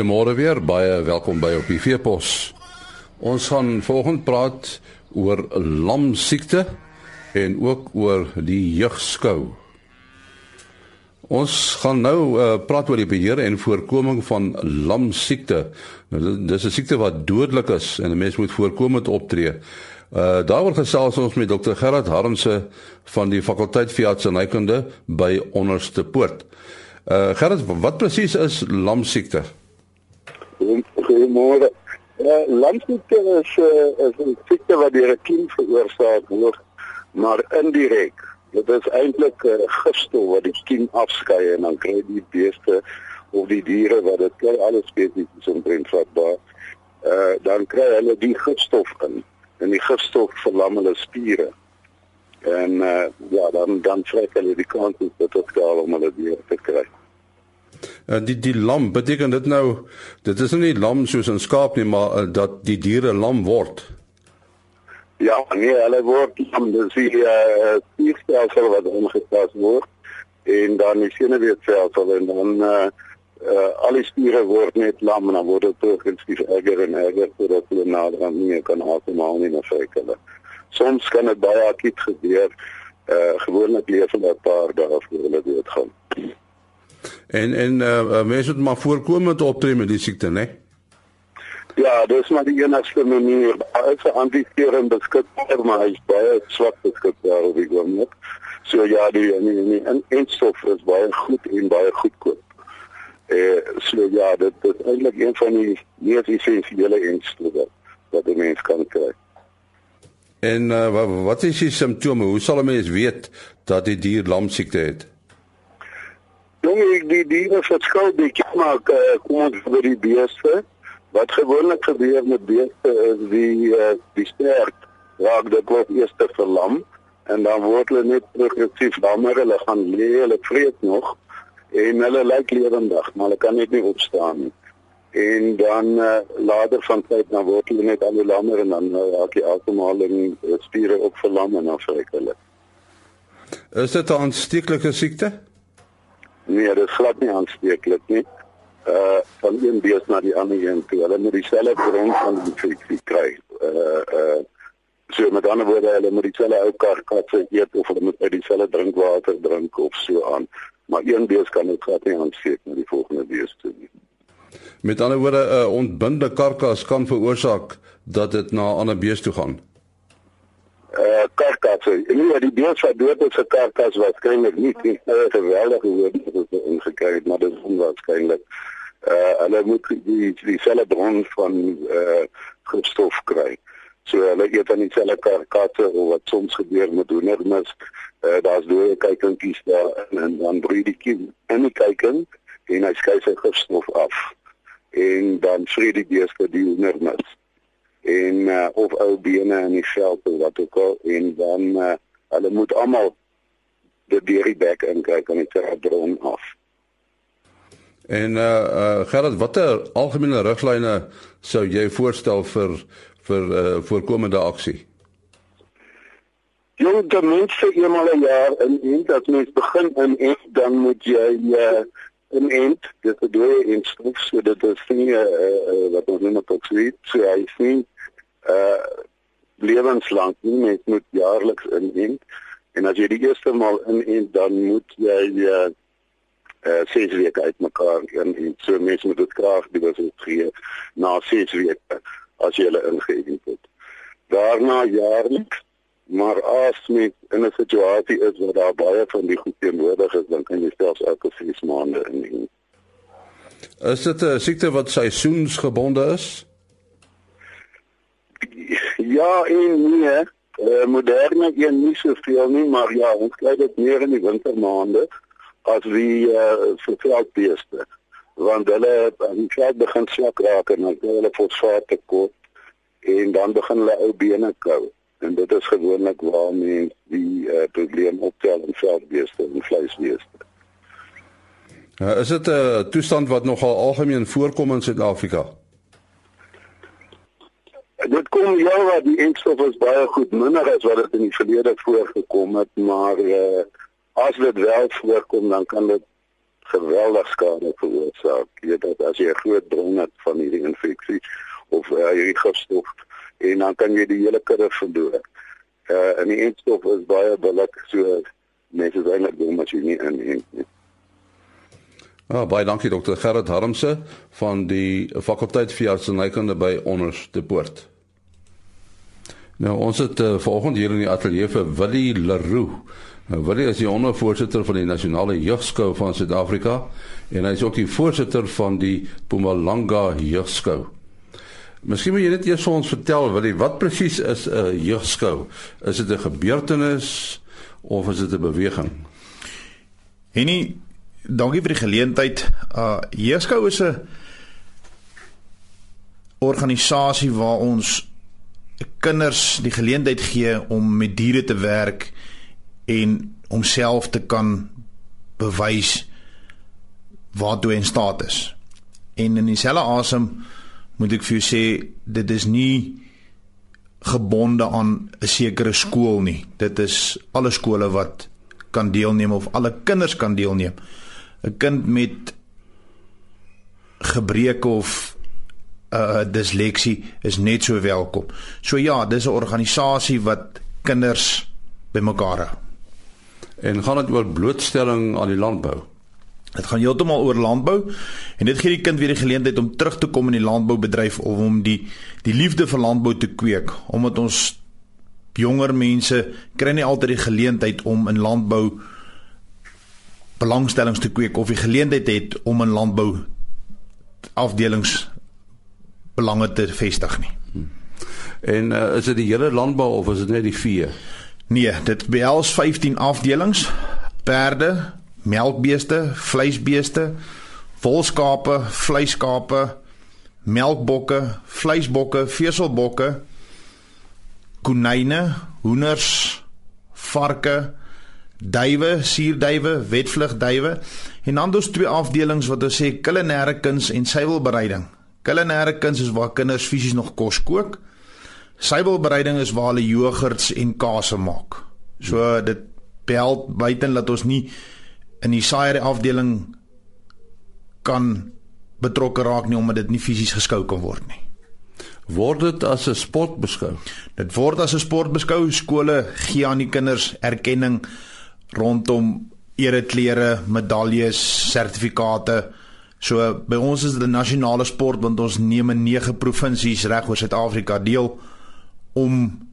Goeiemôre weer, baie welkom by op die Veepos. Ons gaan vanoggend praat oor lamsiekte en ook oor die jeugskou. Ons gaan nou uh, praat oor die beheer en voorkoming van lamsiekte. Nou dis 'n siekte wat dodelik is en 'n mens moet voorkomend optree. Uh daaroor gesels ons met Dr Gerard Harmse van die fakulteit veeartsenykunde by Onderste Poort. Uh Gerard, wat presies is lamsiekte? Goeiemôre. Uh, lamsiekte is, uh, is 'n siekte wat deur 'n kind veroorsaak word, maar indirek Dit is eintlik 'n uh, gifstof wat die kiem afskei en dan kry die beeste of die diere wat dit kry alle spesies omtrent vatbaar. Uh dan kry hulle die gifstof in en die gifstof verlam hulle spiere. En uh ja, dan dan trek hulle die kans dat dit skaal om hulle diere te kry. Uh, die die lam beteken dit nou dit is nie lam soos 'n skaap nie maar uh, dat die diere lam word. Ja, nee, hulle word dan dis die uh, spierstelsel wat omgepas word en dan die senuweestelsel en dan uh, uh, al die spiere word net lam en dan word dit progressief erger en erger totdat hulle nader aan nie kan asemhaal nie na vrykele. Soms kan dit baie akiet gebeur. Uh, gewoonlik leef hulle 'n paar dae voor hulle doodgaan. En en uh, mense moet maar voorkomend optree met die siekte, né? Nee? Ja, dis maar die enigste manier. Daar is 'n antiserum beskikbaar, maar hy's baie swak beskikbaar op die oomblik. So ja, die en die en enstof is baie goed en baie goedkoop. Eh so ja, dit is eintlik een van die mees essensiële enstowwe wat 'n mens kan kry. En uh, wat, wat is die simptome? Hoe sal 'n mens weet dat die dier lamsiekte het? Jong, die diere verskil bietjie maar uh, kom ons vir die beeste. Wat gewoonlik gebeur met beeste is die uh, die sterk raak dit word eers te verlam en dan word hulle net progressief lammer, hulle gaan lê, hulle vreet nog en hulle lyk lewendig, maar hulle kan net nie opstaan nie. En dan uh, later van tyd dan word hulle net al hoe lammer en dan uh, raak die asemhaling spiere ook verlam en dan vrek hulle. Is dit 'n aansteeklike siekte? Nee, dit is glad nie aansteeklik nie uh van een bees na die ander een toe. Hulle moet dieselfde bron van die infeksie kry. Uh uh so met ander woorde hulle moet dieselfde ou karkasse eet of hulle moet uit dieselfde drinkwater drink of so aan. Maar een bees kan dit glad nie aansteek met die volgende bees toe nie. Met ander woorde 'n uh, ontbinde karkas kan veroorsaak dat dit na 'n ander bees toe gaan. Uh karkasse. Nee, die bees wat dood is se karkas waarskynlik nie. Dit is 'n geweldige woord wat ons ingekry het, maar dit is onwaarskynlik uh hulle moet die dieselfde bron van uh gifstof kry. So hulle eet dan dieselfde karkasse of wat soms gebeur met hoendermis. Uh daar's dooie kuikentjies daar en, en dan broei die kind in die kuikent en hy skei sy gifstof af. En dan vrede die beeste die hoendermis. En uh of ou bene in die veld of wat ook al en dan uh hulle moet almal die deur die bek inkry kan dit bron af. En uh uh Gerard, watter algemene riglyne sou jy voorstel vir vir uh voorkomende aksie? Jy moet ten minste eenmal 'n jaar in en dat mens begin in en dan moet jy uh in en dit is deur in stof so dit is nie uh, uh wat ons noem tot sweet so hy sien uh lewenslank nie mens moet jaarliks in en as jy die eerste maal in en dan moet jy uh 6 weke uitmekaar en, en so mense moet dit graag die was gee na 6 weke as jy hulle ingeënt het. Daarna jaarliks maar as met in 'n situasie is waar daar baie van die goed teenwoordig is dan kan jy selfs elke 6 maande inneem. Is dit 'n siekte wat seisoensgebonde is? Ja, en nee, uh, moderne een nie soveel nie, maar ja, ons kry dit meer in die wintermaande as wie uh, verveldbeeste want hulle aan die veld begin swak raak en dan kry hulle fosfaat tekort en dan begin hulle ou bene kou en dit is gewoonlik waar mense die uh, probleem optel in veldbeeste en vleisbeeste. Uh, is dit 'n toestand wat nogal algemeen voorkom in Suid-Afrika? Dit kom ja wat die enstof is baie goed minder as wat dit in die verlede voorgekom het maar uh, as dit wel voorkom dan kan dit geweldig skade veroorsaak. Jy weet dat as jy 'n groot bron het van hierdie infeksie of uh, hierdie gifstof en dan kan jy die hele kudde verloor. Uh en die eindstof is baie billik so mense is eintlik dom as jy nie in nie. Ah, baie dankie dokter Gerard Harmse van die fakulteit vir artsenykunde by Onders de Poort. Nou ons het uh, volgende hier in die ateljee vir Willie Leroux. Nou Willie is die ondervoorsitter van die nasionale jeugskou van Suid-Afrika en hy is ook die voorsitter van die Mpumalanga jeugskou. Miskien moet jy net eers vir ons vertel Willie, wat presies is 'n uh, jeugskou? Is dit 'n gebeurtenis of is dit 'n beweging? En nie dankie vir die geleentheid. Uh Jeugskou is 'n organisasie waar ons kinders die geleentheid gee om met diere te werk en homself te kan bewys waartoe in staat is. En in dieselfde asem moet ek vir jou sê dit is nie gebonde aan 'n sekere skool nie. Dit is alle skole wat kan deelneem of alle kinders kan deelneem. 'n kind met gebreke of 'n uh, disleksie is net so welkom. So ja, dis 'n organisasie wat kinders bymekaar hou. En gaan dit oor blootstelling aan die landbou? Dit gaan heeltemal oor landbou en dit gee die kind weer die geleentheid om terug te kom in die landboubedryf of om die die liefde vir landbou te kweek omdat ons jonger mense kry nie altyd die geleentheid om in landbou belangstellings te kweek of die geleentheid het om in landbou afdelings belange te vestig nie. En uh, is dit die hele landbou of is dit net die vee? Nee, dit behels 15 afdelings: perde, melkbeeste, vleisbeeste, volskape, vleiskape, melkbokke, vleisbokke, veselbokke, konyne, hoenders, varke, duwe, suurduwe, wetvlugduwe en dan dus twee afdelings wat ons sê kulinaire kuns en suiwelbereiding. Kulinaire kuns is waar kinders fisies nog kos kook. Suiwelbereiding is waar hulle jogurts en kaas maak. So dit behels buiten dat ons nie in die saaiery afdeling kan betrokke raak nie omdat dit nie fisies geskou kan word nie. Word dit as 'n sport beskou? Dit word as 'n sport beskou. Skole gee aan die kinders erkenning rondom ereklere, medaljes, sertifikate. So by ons is dit 'n nasionale sport want ons neem in 9 provinsies reg oor Suid-Afrika deel om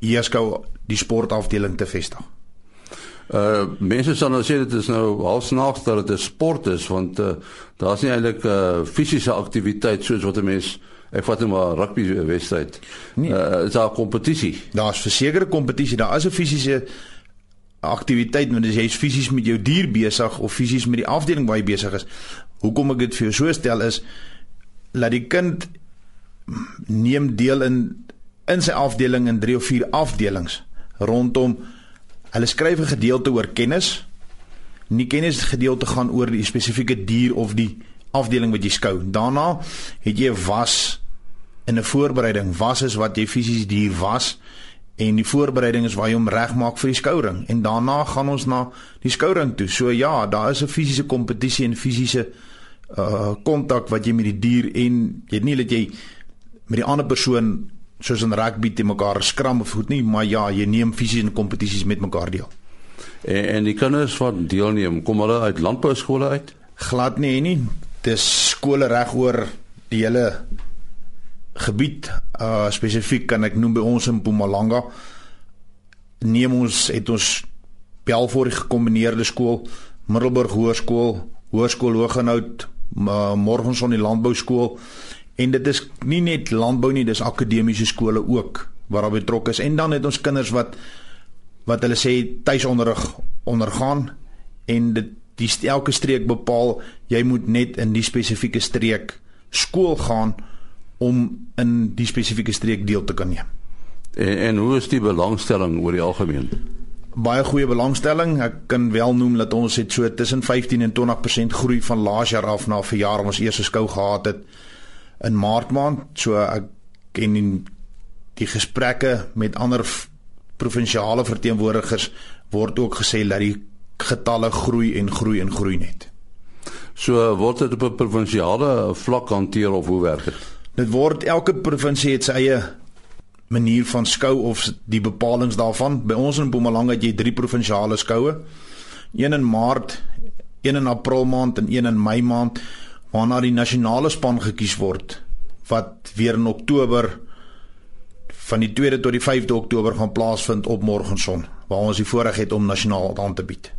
hierskou die sportafdeling te vestig. Uh mense sal nou sê dit is nou halfsnaaks dat dit 'n sport is want uh, daar's nie eintlik 'n uh, fisiese aktiwiteit soos wat 'n mens ek vat net maar rugby wedstryd. Nee. Uh is daar kompetisie? Daar's versekerde kompetisie, daar is 'n fisiese aktiwiteit want as jy fisies met jou dier besig of fisies met die afdeling waar jy besig is. Hoekom ek dit vir jou so stel is laat die kind neem deel in in sy afdeling in 3 of 4 afdelings rondom Hulle skryf 'n gedeelte oor kennis. Nie kennis gedeelte gaan oor die spesifieke dier of die afdeling wat jy skou. Daarna het jy was in 'n voorbereiding. Was is wat jy fisies dier was en die voorbereiding is waar jy hom regmaak vir die skouring en daarna gaan ons na die skouring toe. So ja, daar is 'n fisiese kompetisie en fisiese uh kontak wat jy met die dier en jy weet nie dat jy met die ander persoon soos in rugby te mekaar skram of goed nie, maar ja, jy neem fisies in kompetisies met mekaar deel. En, en die kinders wat deelneem, kom hulle uit landbou skole uit? Glad nie nie. Dis skole reg oor die hele gebied. Uh spesifiek kan ek noem by ons in Mpumalanga. Neem ons het ons Belfort gekombineerde skool, Middelburg Hoërskool, Hoërskool Hoëgenoud, Morgenson die landbou skool En dit is nie net landbou nie, dis akademiese skole ook waar daar betrokke is. En dan het ons kinders wat wat hulle sê tuisonderrig ondergaan en dit die elke streek bepaal jy moet net in die spesifieke streek skool gaan om in die spesifieke streek deel te kan neem. En, en hoe is die belangstelling oor die algemeen? Baie goeie belangstelling. Ek kan wel noem dat ons het so tussen 15 en 20% groei van laas jaar af na verjaar ons eerste skou gehad het in Maart maand. So ek ken die, die gesprekke met ander provinsiale verteenwoordigers word ook gesê dat die getalle groei en groei en groei net. So word dit op 'n provinsiale vlak hanteer of hoe werk dit? Dit word elke provinsie het sy eie manier van skou of die bepalinge daarvan. By ons in Mpumalanga het jy drie provinsiale skoue. Een in Maart, een in April maand en een in Mei maand waarna die nasionale span gekies word wat weer in Oktober van die 2de tot die 5de Oktober gaan plaasvind op Morgenson waar ons die voorreg het om nasionaal aan te bied.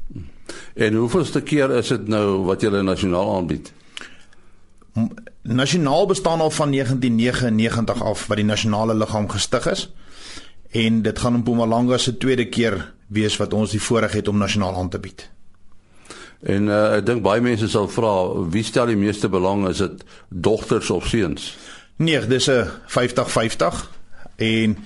En hoeveelste keer is dit nou wat julle nasionaal aanbied? Nasionaal bestaan al van 1999 af wat die nasionale liggaam gestig is en dit gaan in Mpumalanga se tweede keer wees wat ons die voorreg het om nasionaal aan te bied. En uh, ek dink baie mense sal vra wie stel die meeste belang is dit dogters of seuns? Nee, dis 'n 50-50 en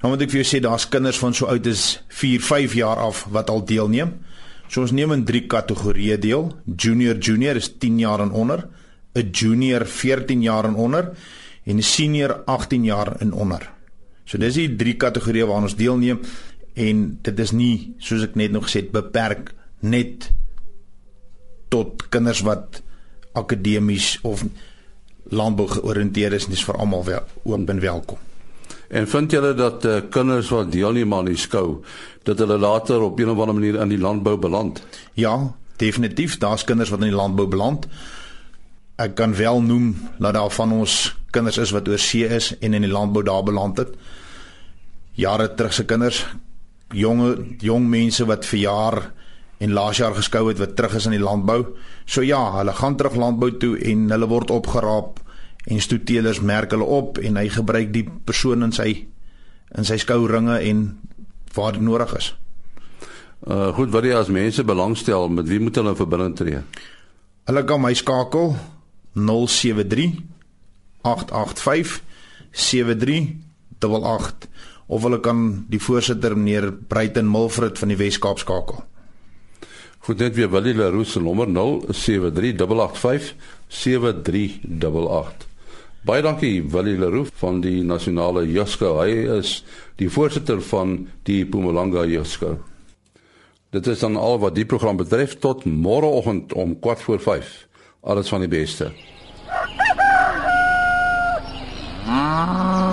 nou moet ek vir jou sê daar's kinders van so oud as 4, 5 jaar af wat al deelneem. So ons neem in drie kategorieë deel. Junior junior is 10 jaar en onder, 'n junior 14 jaar en onder en 'n senior 18 jaar en onder. So dis die drie kategorieë waaraan ons deelneem en dit is nie soos ek net nog gesê het beperk net tot kinders wat akademies of landbou georiënteerd is, dis vir almal wel oop en welkom. En vind julle dat uh, kinders wat deelneem aan die skou dat hulle later op 'n of ander manier in die landbou beland? Ja, definitief, daar's kinders wat in die landbou beland. Ek kan wel noem dat daar van ons kinders is wat oor see is en in die landbou daar beland het. Jare terug se kinders, jonge jong mense wat vir jaar en laas jaar geskou het wat terug is in die landbou. So ja, hulle gaan terug landbou toe en hulle word opgeraap en stoetelers merk hulle op en hy gebruik die persoon in sy in sy skouringe en waar dit nodig is. Uh goed, wat jy as mense belangstel, met wie moet hulle in verbinding tree? Hulle kan my skakel 073 885 7388 of hulle kan die voorsitter meneer Bruiten Milfred van die Wes-Kaap skakel. Goed net weer Willie Leroux se nommer 073885 7388. Baie dankie Willie Leroux van die Nasionale Jeugsko. Hy is die voorsitter van die Mpumalanga Jeugsko. Dit is dan al wat die program betref tot môreoggend om 4 voor 5. Alles van die beste. Ah.